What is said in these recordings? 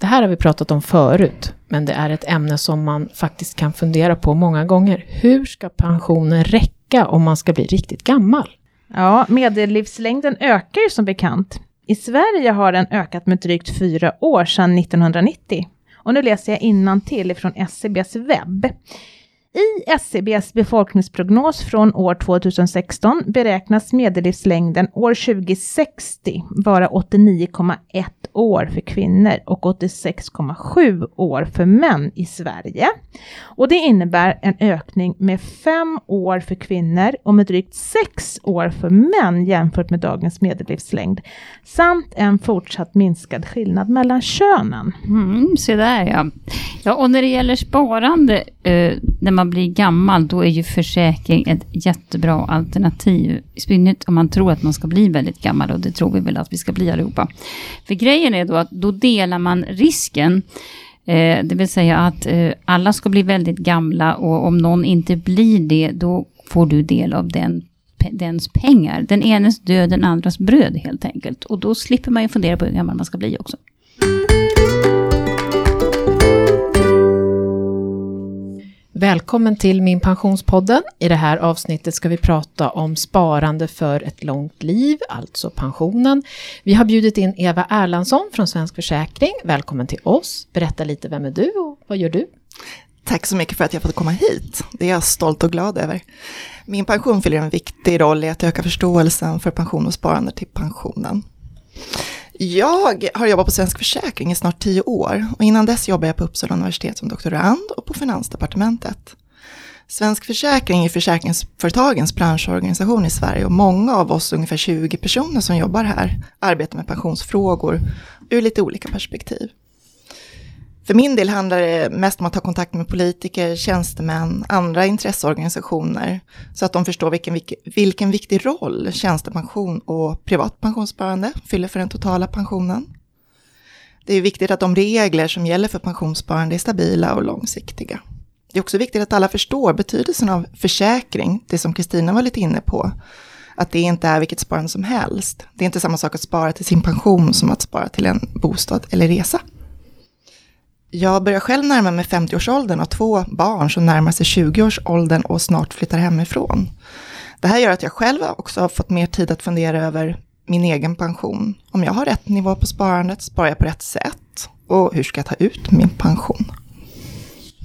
Det här har vi pratat om förut, men det är ett ämne som man faktiskt kan fundera på många gånger. Hur ska pensionen räcka om man ska bli riktigt gammal? Ja, medellivslängden ökar ju som bekant. I Sverige har den ökat med drygt fyra år sedan 1990. Och nu läser jag till ifrån SCBs webb. I SCBs befolkningsprognos från år 2016 beräknas medellivslängden år 2060 vara 89,1 år för kvinnor och 86,7 år för män i Sverige. Och det innebär en ökning med 5 år för kvinnor och med drygt 6 år för män jämfört med dagens medellivslängd. Samt en fortsatt minskad skillnad mellan könen. Mm, se där ja. Ja, och när det gäller sparande eh, när man man blir gammal, då är ju försäkring ett jättebra alternativ. I synnerhet om man tror att man ska bli väldigt gammal och det tror vi väl att vi ska bli allihopa. För grejen är då att då delar man risken. Eh, det vill säga att eh, alla ska bli väldigt gamla och om någon inte blir det, då får du del av den dens pengar. Den enes död, den andras bröd helt enkelt. Och då slipper man ju fundera på hur gammal man ska bli också. Välkommen till Min Pensionspodden. I det här avsnittet ska vi prata om sparande för ett långt liv, alltså pensionen. Vi har bjudit in Eva Erlandsson från Svensk Försäkring. Välkommen till oss. Berätta lite, vem är du och vad gör du? Tack så mycket för att jag fått komma hit. Det är jag stolt och glad över. Min pension fyller en viktig roll i att öka förståelsen för pension och sparande till pensionen. Jag har jobbat på Svensk Försäkring i snart tio år och innan dess jobbade jag på Uppsala universitet som doktorand och på Finansdepartementet. Svensk Försäkring är försäkringsföretagens branschorganisation i Sverige och många av oss, ungefär 20 personer som jobbar här, arbetar med pensionsfrågor ur lite olika perspektiv. För min del handlar det mest om att ta kontakt med politiker, tjänstemän, andra intresseorganisationer så att de förstår vilken, vilken viktig roll tjänstepension och privat pensionssparande fyller för den totala pensionen. Det är viktigt att de regler som gäller för pensionssparande är stabila och långsiktiga. Det är också viktigt att alla förstår betydelsen av försäkring, det som Kristina var lite inne på. Att det inte är vilket sparande som helst. Det är inte samma sak att spara till sin pension som att spara till en bostad eller resa. Jag börjar själv närma mig 50-årsåldern och två barn som närmar sig 20-årsåldern och snart flyttar hemifrån. Det här gör att jag själv också har fått mer tid att fundera över min egen pension. Om jag har rätt nivå på sparandet, sparar jag på rätt sätt? Och hur ska jag ta ut min pension?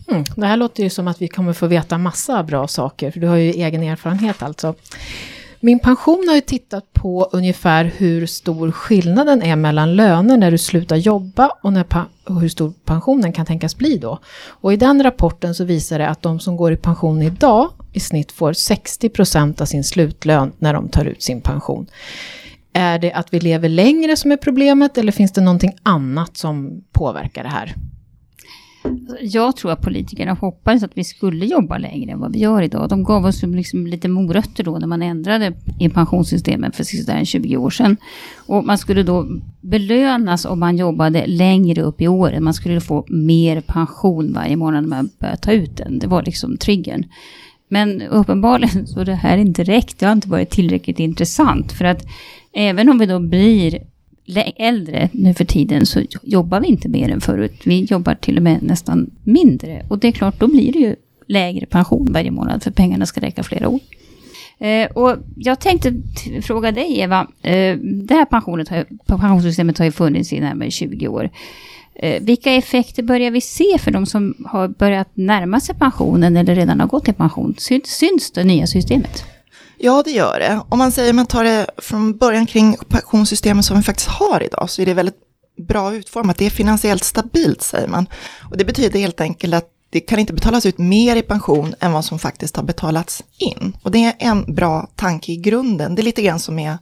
Mm, det här låter ju som att vi kommer få veta massa bra saker, för du har ju egen erfarenhet alltså. Min pension har ju tittat på ungefär hur stor skillnaden är mellan löner när du slutar jobba och, när och hur stor pensionen kan tänkas bli då. Och i den rapporten så visar det att de som går i pension idag i snitt får 60 procent av sin slutlön när de tar ut sin pension. Är det att vi lever längre som är problemet eller finns det någonting annat som påverkar det här? Alltså, jag tror att politikerna hoppades att vi skulle jobba längre än vad vi gör idag. De gav oss liksom lite morötter då när man ändrade i pensionssystemet för sådär 20 år sedan. Och man skulle då belönas om man jobbade längre upp i åren. Man skulle få mer pension varje månad när man började ta ut den. Det var liksom triggern. Men uppenbarligen så det här inte räckt. Det har inte varit tillräckligt intressant. För att även om vi då blir äldre nu för tiden så jobbar vi inte mer än förut. Vi jobbar till och med nästan mindre. Och det är klart, då blir det ju lägre pension varje månad för pengarna ska räcka flera år. Eh, och jag tänkte fråga dig Eva, eh, det här har, pensionssystemet har ju funnits i närmare 20 år. Eh, vilka effekter börjar vi se för de som har börjat närma sig pensionen eller redan har gått i pension? Syns, syns det nya systemet? Ja, det gör det. Om man säger man tar det från början kring pensionssystemet som vi faktiskt har idag, så är det väldigt bra utformat. Det är finansiellt stabilt, säger man. Och det betyder helt enkelt att det kan inte betalas ut mer i pension än vad som faktiskt har betalats in. Och det är en bra tanke i grunden. Det är lite grann som med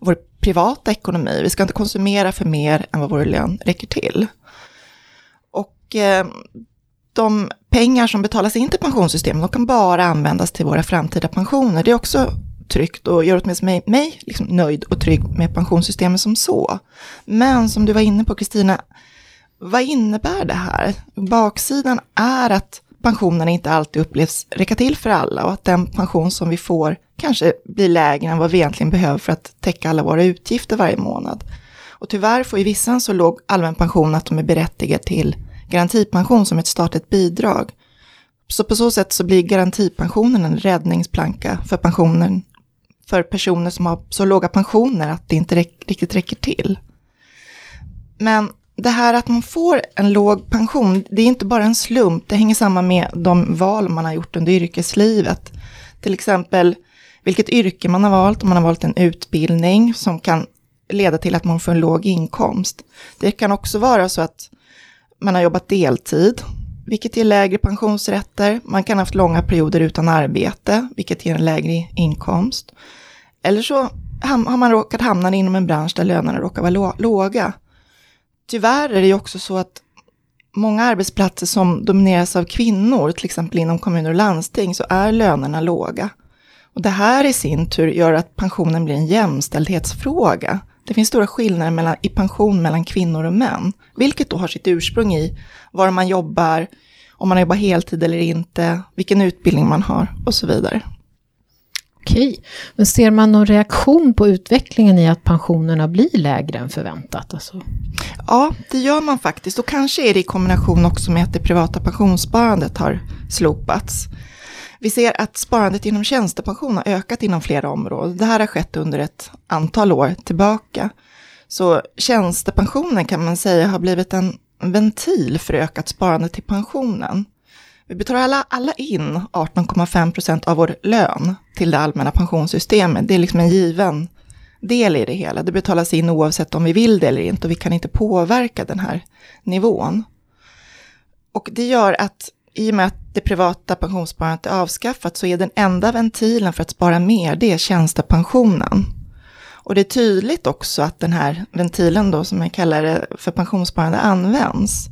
vår privata ekonomi. Vi ska inte konsumera för mer än vad vår lön räcker till. Och eh, de pengar som betalas in till pensionssystemet, de kan bara användas till våra framtida pensioner. Det är också tryggt och gör åtminstone mig, mig liksom nöjd och trygg med pensionssystemet som så. Men som du var inne på Kristina, vad innebär det här? Baksidan är att pensionerna inte alltid upplevs räcka till för alla och att den pension som vi får kanske blir lägre än vad vi egentligen behöver för att täcka alla våra utgifter varje månad. Och tyvärr får ju vissa en så låg allmän pension att de är berättigade till garantipension som ett statligt bidrag. Så på så sätt så blir garantipensionen en räddningsplanka för pensionen för personer som har så låga pensioner att det inte räck, riktigt räcker till. Men det här att man får en låg pension, det är inte bara en slump, det hänger samman med de val man har gjort under yrkeslivet. Till exempel vilket yrke man har valt, om man har valt en utbildning som kan leda till att man får en låg inkomst. Det kan också vara så att man har jobbat deltid, vilket ger lägre pensionsrätter. Man kan ha haft långa perioder utan arbete, vilket ger en lägre inkomst. Eller så har man råkat hamna inom en bransch där lönerna råkar vara låga. Tyvärr är det ju också så att många arbetsplatser som domineras av kvinnor, till exempel inom kommuner och landsting, så är lönerna låga. Och det här i sin tur gör att pensionen blir en jämställdhetsfråga. Det finns stora skillnader mellan, i pension mellan kvinnor och män, vilket då har sitt ursprung i var man jobbar, om man jobbar heltid eller inte, vilken utbildning man har och så vidare. Okej, men ser man någon reaktion på utvecklingen i att pensionerna blir lägre än förväntat? Alltså? Ja, det gör man faktiskt och kanske är det i kombination också med att det privata pensionssparandet har slopats. Vi ser att sparandet inom tjänstepension har ökat inom flera områden. Det här har skett under ett antal år tillbaka. Så tjänstepensionen kan man säga har blivit en ventil för ökat sparande till pensionen. Vi betalar alla, alla in 18,5 procent av vår lön till det allmänna pensionssystemet. Det är liksom en given del i det hela. Det betalas in oavsett om vi vill det eller inte och vi kan inte påverka den här nivån. Och det gör att i och med att det privata pensionssparandet är avskaffat så är den enda ventilen för att spara mer, det är tjänstepensionen. Och det är tydligt också att den här ventilen då, som jag kallar det för pensionssparande, används.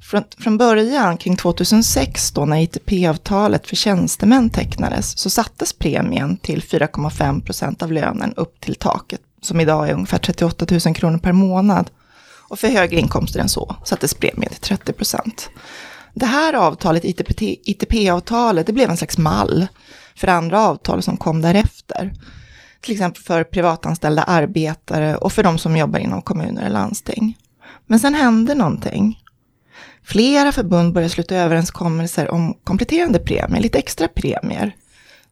Från, från början, kring 2006 då, när ITP-avtalet för tjänstemän tecknades, så sattes premien till 4,5 procent av lönen upp till taket, som idag är ungefär 38 000 kronor per månad. Och för högre inkomster än så sattes premien till 30 procent. Det här avtalet, ITP-avtalet, det blev en slags mall för andra avtal som kom därefter. Till exempel för privatanställda arbetare och för de som jobbar inom kommuner och landsting. Men sen hände någonting. Flera förbund började sluta överenskommelser om kompletterande premier, lite extra premier.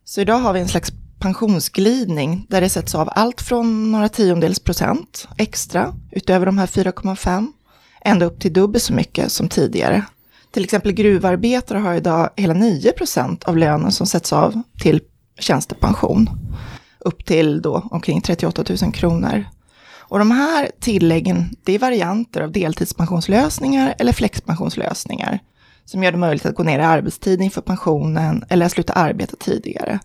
Så idag har vi en slags pensionsglidning där det sätts av allt från några tiondels procent extra utöver de här 4,5 ända upp till dubbelt så mycket som tidigare. Till exempel gruvarbetare har idag hela 9 procent av lönen som sätts av till tjänstepension. Upp till då omkring 38 000 kronor. Och de här tilläggen, det är varianter av deltidspensionslösningar eller flexpensionslösningar. Som gör det möjligt att gå ner i arbetstid inför pensionen eller att sluta arbeta tidigare.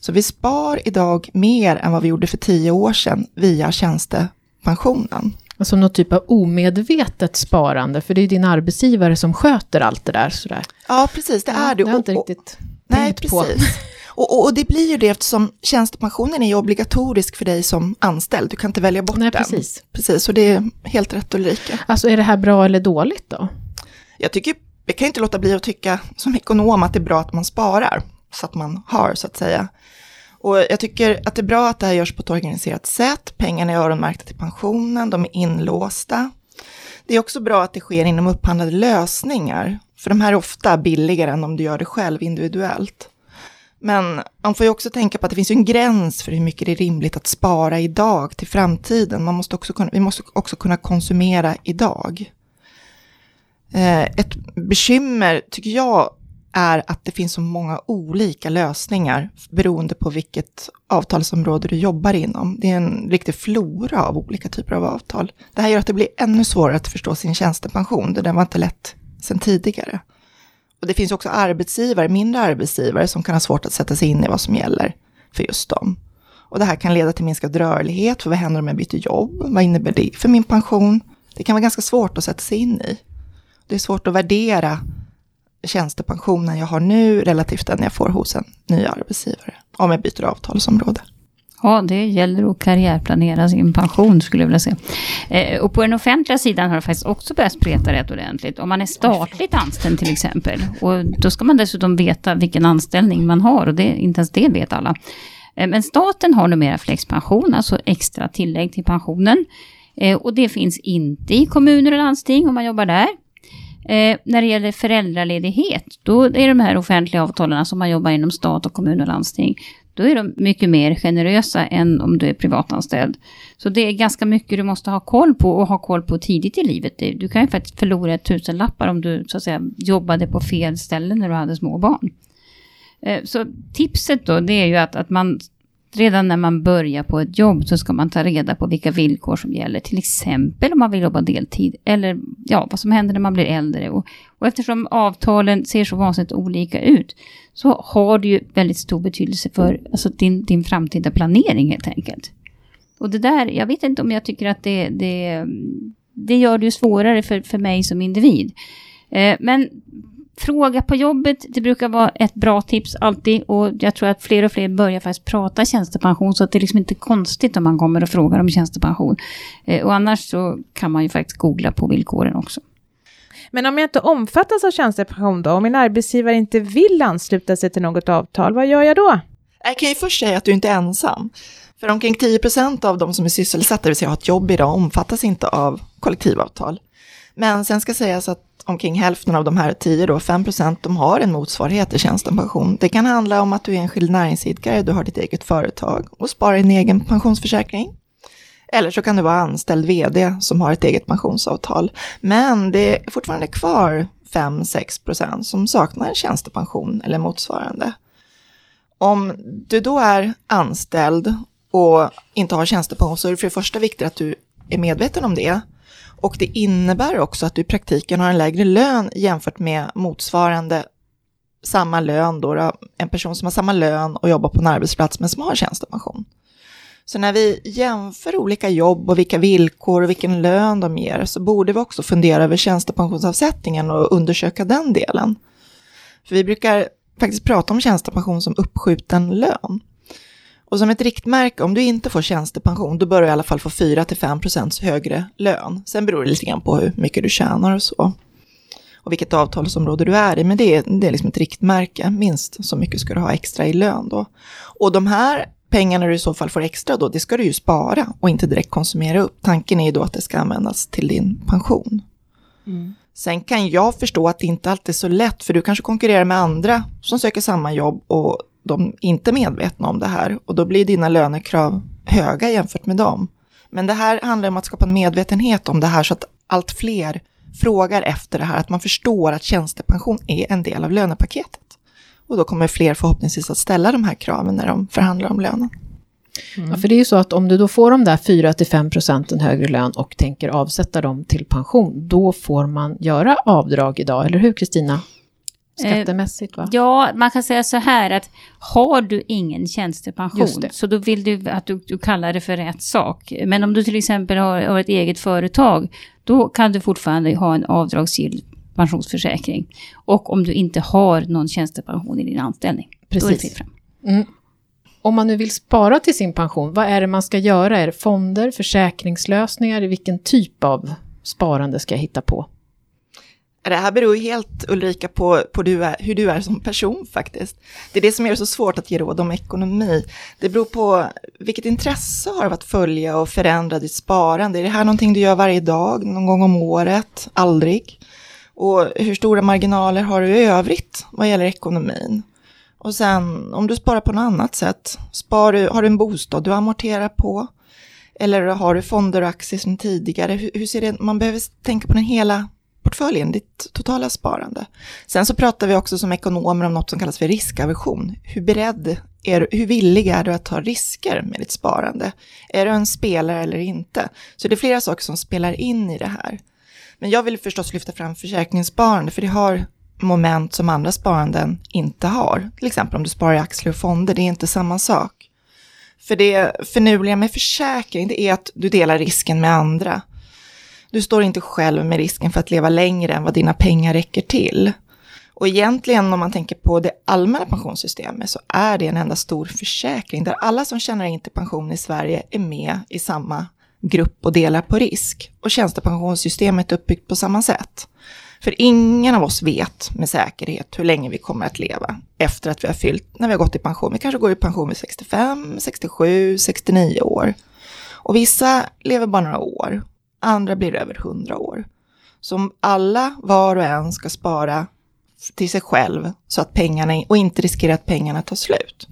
Så vi spar idag mer än vad vi gjorde för tio år sedan via tjänstepensionen. Alltså någon typ av omedvetet sparande, för det är din arbetsgivare som sköter allt det där. Sådär. Ja, precis, det är det. Det har inte riktigt Nej, precis. På. Och, och, och, det blir ju det eftersom tjänstepensionen är obligatorisk för dig som anställd. Du kan inte välja bort Nej, den. Precis. precis, och det är helt rätt Ulrika. Alltså är det här bra eller dåligt då? Jag tycker, jag kan inte låta bli att tycka som ekonom att det är bra att man sparar. Så att man har, så att säga. Och jag tycker att det är bra att det här görs på ett organiserat sätt. Pengarna är öronmärkta till pensionen, de är inlåsta. Det är också bra att det sker inom upphandlade lösningar. För de här är ofta billigare än om du gör det själv individuellt. Men man får ju också tänka på att det finns en gräns för hur mycket det är rimligt att spara idag till framtiden. Man måste också kunna, vi måste också kunna konsumera idag. Eh, ett bekymmer, tycker jag, är att det finns så många olika lösningar beroende på vilket avtalsområde du jobbar inom. Det är en riktig flora av olika typer av avtal. Det här gör att det blir ännu svårare att förstå sin tjänstepension. Det där var inte lätt sedan tidigare. Och det finns också arbetsgivare, mindre arbetsgivare, som kan ha svårt att sätta sig in i vad som gäller för just dem. Och det här kan leda till minskad rörlighet, för vad händer om jag byter jobb? Vad innebär det för min pension? Det kan vara ganska svårt att sätta sig in i. Det är svårt att värdera tjänstepensionen jag har nu relativt den jag får hos en ny arbetsgivare, om jag byter avtalsområde. Ja, det gäller att karriärplanera sin pension skulle jag vilja säga. Eh, och på den offentliga sidan har det faktiskt också börjat spreta rätt ordentligt. Om man är statligt anställd till exempel. Och då ska man dessutom veta vilken anställning man har och det, inte ens det vet alla. Eh, men staten har numera flexpension, alltså extra tillägg till pensionen. Eh, och det finns inte i kommuner och landsting om man jobbar där. Eh, när det gäller föräldraledighet, då är de här offentliga avtalen alltså som man jobbar inom stat och kommun och landsting, då är de mycket mer generösa än om du är privatanställd. Så det är ganska mycket du måste ha koll på och ha koll på tidigt i livet. Du kan ju faktiskt förlora tusenlappar om du så att säga jobbade på fel ställe när du hade små barn. Eh, så tipset då, det är ju att, att man redan när man börjar på ett jobb så ska man ta reda på vilka villkor som gäller. Till exempel om man vill jobba deltid eller ja, vad som händer när man blir äldre. Och, och eftersom avtalen ser så vansinnigt olika ut så har det ju väldigt stor betydelse för alltså, din, din framtida planering helt enkelt. Och det där, jag vet inte om jag tycker att det, det, det gör det ju svårare för, för mig som individ. Eh, men fråga på jobbet, det brukar vara ett bra tips alltid. Och jag tror att fler och fler börjar faktiskt prata tjänstepension. Så att det är liksom inte konstigt om man kommer och frågar om tjänstepension. Eh, och annars så kan man ju faktiskt googla på villkoren också. Men om jag inte omfattas av tjänstepension då, om min arbetsgivare inte vill ansluta sig till något avtal, vad gör jag då? Jag kan ju först säga att du inte är ensam. För omkring 10 procent av de som är sysselsatta, det vill säga har ett jobb idag, omfattas inte av kollektivavtal. Men sen ska sägas att omkring hälften av de här 10, då, 5 procent, de har en motsvarighet till tjänstepension. Det kan handla om att du är enskild näringsidkare, du har ditt eget företag och sparar i en egen pensionsförsäkring. Eller så kan du vara anställd vd som har ett eget pensionsavtal. Men det är fortfarande kvar 5-6 procent som saknar tjänstepension eller motsvarande. Om du då är anställd och inte har tjänstepension så är det för det första viktigt att du är medveten om det. Och det innebär också att du i praktiken har en lägre lön jämfört med motsvarande samma lön då, en person som har samma lön och jobbar på en arbetsplats men som har tjänstepension. Så när vi jämför olika jobb och vilka villkor och vilken lön de ger så borde vi också fundera över tjänstepensionsavsättningen och undersöka den delen. För vi brukar faktiskt prata om tjänstepension som uppskjuten lön. Och som ett riktmärke, om du inte får tjänstepension, då bör du i alla fall få 4-5% högre lön. Sen beror det lite grann på hur mycket du tjänar och så. Och vilket avtalsområde du är i, men det är, det är liksom ett riktmärke. Minst så mycket ska du ha extra i lön då. Och de här pengarna du i så fall får extra då, det ska du ju spara och inte direkt konsumera upp. Tanken är ju då att det ska användas till din pension. Mm. Sen kan jag förstå att det inte alltid är så lätt, för du kanske konkurrerar med andra som söker samma jobb och de inte medvetna om det här och då blir dina lönekrav höga jämfört med dem. Men det här handlar om att skapa en medvetenhet om det här så att allt fler frågar efter det här, att man förstår att tjänstepension är en del av lönepaketet. Och då kommer fler förhoppningsvis att ställa de här kraven när de förhandlar om lönen. Mm. Ja, för det är ju så att om du då får de där 4-5 procenten högre lön och tänker avsätta dem till pension, då får man göra avdrag idag, eller hur Kristina? Skattemässigt va? Ja, man kan säga så här att har du ingen tjänstepension så då vill du att du, du, kallar det för rätt sak. Men om du till exempel har, har ett eget företag, då kan du fortfarande ha en avdragsgill pensionsförsäkring. Och om du inte har någon tjänstepension i din anställning, Precis. då är det fritt fram. Mm. Om man nu vill spara till sin pension, vad är det man ska göra? Är det fonder, försäkringslösningar? Vilken typ av sparande ska jag hitta på? Det här beror ju helt Ulrika på, på du är, hur du är som person faktiskt. Det är det som gör det så svårt att ge råd om ekonomi. Det beror på vilket intresse har av att följa och förändra ditt sparande. Är det här någonting du gör varje dag, någon gång om året, aldrig? Och hur stora marginaler har du i övrigt vad gäller ekonomin? Och sen om du sparar på något annat sätt, spar du, har du en bostad du amorterar på? Eller har du fonder och aktier som tidigare? Hur, hur ser det Man behöver tänka på den hela portföljen, ditt totala sparande. Sen så pratar vi också som ekonomer om något som kallas för riskaversion. Hur beredd är hur villig är du att ta risker med ditt sparande? Är du en spelare eller inte? Så det är flera saker som spelar in i det här. Men jag vill förstås lyfta fram försäkringssparande, för det har moment som andra sparanden inte har. Till exempel om du sparar i aktier och fonder, det är inte samma sak. För det förnuliga med försäkring, det är att du delar risken med andra. Du står inte själv med risken för att leva längre än vad dina pengar räcker till. Och egentligen om man tänker på det allmänna pensionssystemet så är det en enda stor försäkring där alla som tjänar in till pension i Sverige är med i samma grupp och delar på risk. Och tjänstepensionssystemet är uppbyggt på samma sätt. För ingen av oss vet med säkerhet hur länge vi kommer att leva efter att vi har fyllt, när vi har gått i pension. Vi kanske går i pension vid 65, 67, 69 år. Och vissa lever bara några år andra blir över 100 år. Så om alla, var och en, ska spara till sig själv så att pengarna, och inte riskera att pengarna tar slut.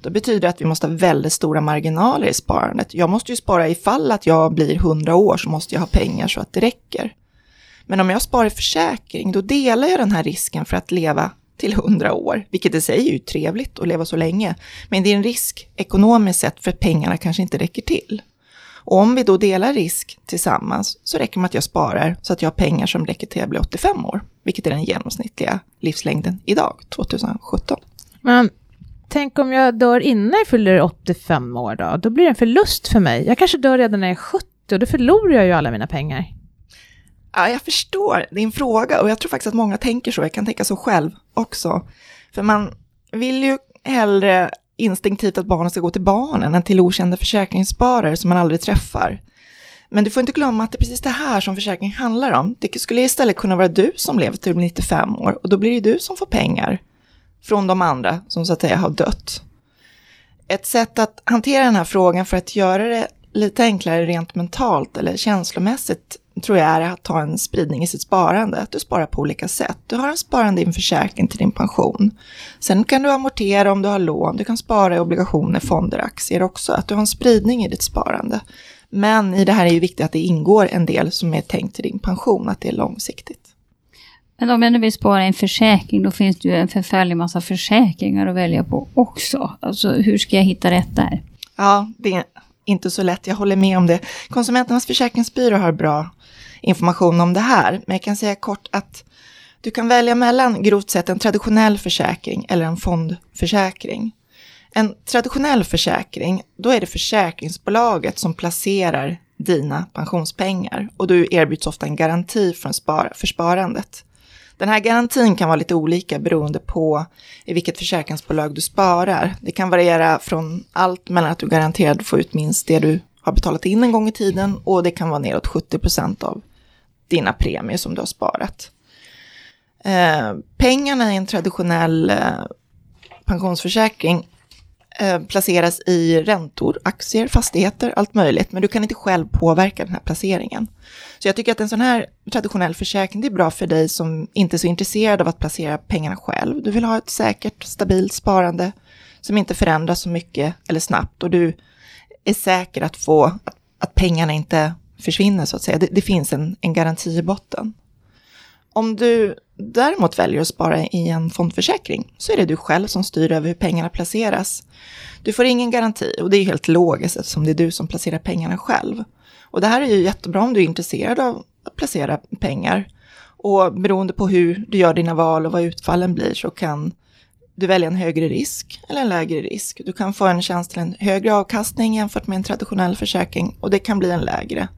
Då betyder det att vi måste ha väldigt stora marginaler i sparandet. Jag måste ju spara ifall att jag blir 100 år så måste jag ha pengar så att det räcker. Men om jag sparar i försäkring, då delar jag den här risken för att leva till 100 år, vilket i sig är ju trevligt att leva så länge. Men det är en risk ekonomiskt sett för att pengarna kanske inte räcker till. Och om vi då delar risk tillsammans så räcker det med att jag sparar så att jag har pengar som räcker till jag blir 85 år, vilket är den genomsnittliga livslängden idag, 2017. Men tänk om jag dör innan jag fyller 85 år då? Då blir det en förlust för mig. Jag kanske dör redan när jag är 70 och då förlorar jag ju alla mina pengar. Ja, jag förstår din fråga och jag tror faktiskt att många tänker så. Jag kan tänka så själv också. För man vill ju hellre instinktivt att barnen ska gå till barnen än till okända försäkringssparare som man aldrig träffar. Men du får inte glömma att det är precis det här som försäkring handlar om. Det skulle istället kunna vara du som lever till 95 år och då blir det du som får pengar från de andra som så att säga har dött. Ett sätt att hantera den här frågan för att göra det lite enklare rent mentalt eller känslomässigt tror jag är att ha en spridning i sitt sparande. Att du sparar på olika sätt. Du har en sparande i en försäkring till din pension. Sen kan du amortera om du har lån. Du kan spara i obligationer, fonder, aktier också. Att du har en spridning i ditt sparande. Men i det här är ju viktigt att det ingår en del som är tänkt till din pension, att det är långsiktigt. Men om jag nu vill spara i en försäkring, då finns det ju en förfärlig massa försäkringar att välja på också. Alltså hur ska jag hitta rätt där? Ja, det är inte så lätt, jag håller med om det. Konsumenternas försäkringsbyrå har bra information om det här, men jag kan säga kort att du kan välja mellan grovt sett en traditionell försäkring eller en fondförsäkring. En traditionell försäkring, då är det försäkringsbolaget som placerar dina pensionspengar och du erbjuds ofta en garanti för, för sparandet. Den här garantin kan vara lite olika beroende på i vilket försäkringsbolag du sparar. Det kan variera från allt mellan att du garanterad får ut minst det du har betalat in en gång i tiden och det kan vara neråt 70 procent av dina premier som du har sparat. Eh, pengarna i en traditionell eh, pensionsförsäkring eh, placeras i räntor, aktier, fastigheter, allt möjligt, men du kan inte själv påverka den här placeringen. Så jag tycker att en sån här traditionell försäkring, det är bra för dig som inte är så intresserad av att placera pengarna själv. Du vill ha ett säkert, stabilt sparande som inte förändras så mycket eller snabbt och du är säker att få, att, att pengarna inte försvinner så att säga. Det, det finns en, en garanti i botten. Om du däremot väljer att spara i en fondförsäkring så är det du själv som styr över hur pengarna placeras. Du får ingen garanti och det är helt logiskt eftersom det är du som placerar pengarna själv. Och det här är ju jättebra om du är intresserad av att placera pengar. Och beroende på hur du gör dina val och vad utfallen blir så kan du välja en högre risk eller en lägre risk. Du kan få en chans till en högre avkastning jämfört med en traditionell försäkring och det kan bli en lägre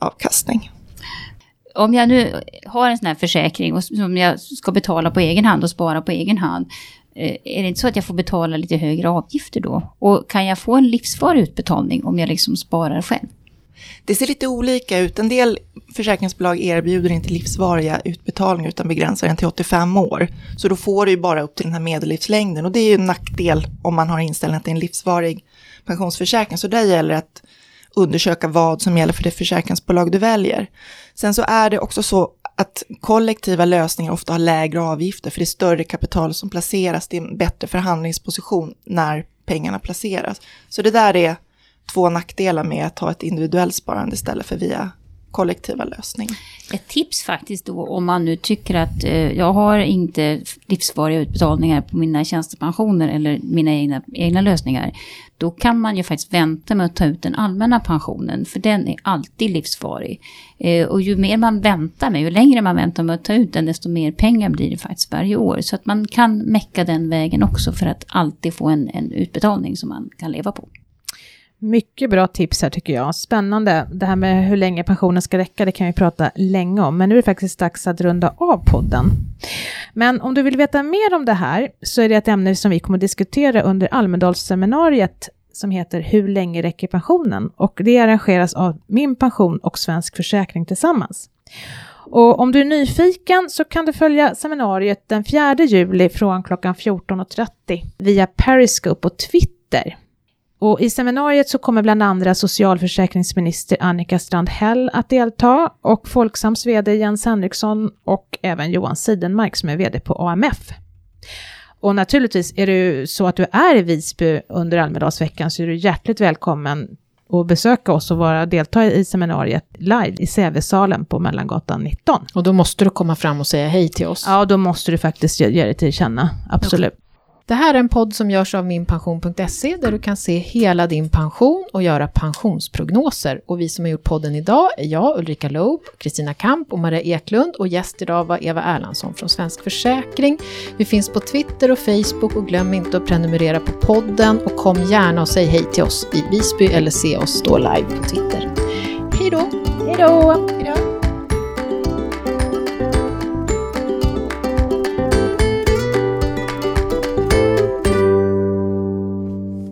avkastning. Om jag nu har en sån här försäkring och som jag ska betala på egen hand och spara på egen hand. Eh, är det inte så att jag får betala lite högre avgifter då? Och kan jag få en livsvarig utbetalning om jag liksom sparar själv? Det ser lite olika ut. En del försäkringsbolag erbjuder inte livsvariga utbetalningar utan begränsar den till 85 år. Så då får du ju bara upp till den här medellivslängden och det är ju en nackdel om man har inställningen att det är en livsvarig pensionsförsäkring. Så där gäller det att undersöka vad som gäller för det försäkringsbolag du väljer. Sen så är det också så att kollektiva lösningar ofta har lägre avgifter för det är större kapital som placeras, det är en bättre förhandlingsposition när pengarna placeras. Så det där är två nackdelar med att ha ett individuellt sparande istället för via kollektiva lösning. Ett tips faktiskt då om man nu tycker att eh, jag har inte livsvariga utbetalningar på mina tjänstepensioner eller mina egna, egna lösningar. Då kan man ju faktiskt vänta med att ta ut den allmänna pensionen för den är alltid livsvarig. Eh, och ju mer man väntar med, ju längre man väntar med att ta ut den desto mer pengar blir det faktiskt varje år. Så att man kan mecka den vägen också för att alltid få en, en utbetalning som man kan leva på. Mycket bra tips här tycker jag. Spännande. Det här med hur länge pensionen ska räcka, det kan vi prata länge om. Men nu är det faktiskt dags att runda av podden. Men om du vill veta mer om det här så är det ett ämne som vi kommer att diskutera under Almedalsseminariet som heter Hur länge räcker pensionen? Och det arrangeras av Min Pension och Svensk Försäkring tillsammans. Och om du är nyfiken så kan du följa seminariet den 4 juli från klockan 14.30 via Periscope och Twitter. Och I seminariet så kommer bland andra socialförsäkringsminister Annika Strandhäll att delta och Folksams vd Jens Henriksson och även Johan Sidenmark som är vd på AMF. Och naturligtvis är det så att du är i Visby under Almedalsveckan så är du hjärtligt välkommen att besöka oss och vara, delta i seminariet live i CV-salen på Mellangatan 19. Och då måste du komma fram och säga hej till oss. Ja, då måste du faktiskt ge, ge dig till känna, absolut. Okay. Det här är en podd som görs av minpension.se där du kan se hela din pension och göra pensionsprognoser. Och vi som har gjort podden idag är jag, Ulrika Loob, Kristina Kamp och Maria Eklund och gäst idag var Eva Erlandsson från Svensk Försäkring. Vi finns på Twitter och Facebook och glöm inte att prenumerera på podden och kom gärna och säg hej till oss i Visby eller se oss stå live på Twitter. Hej då! Hej då! Hej då!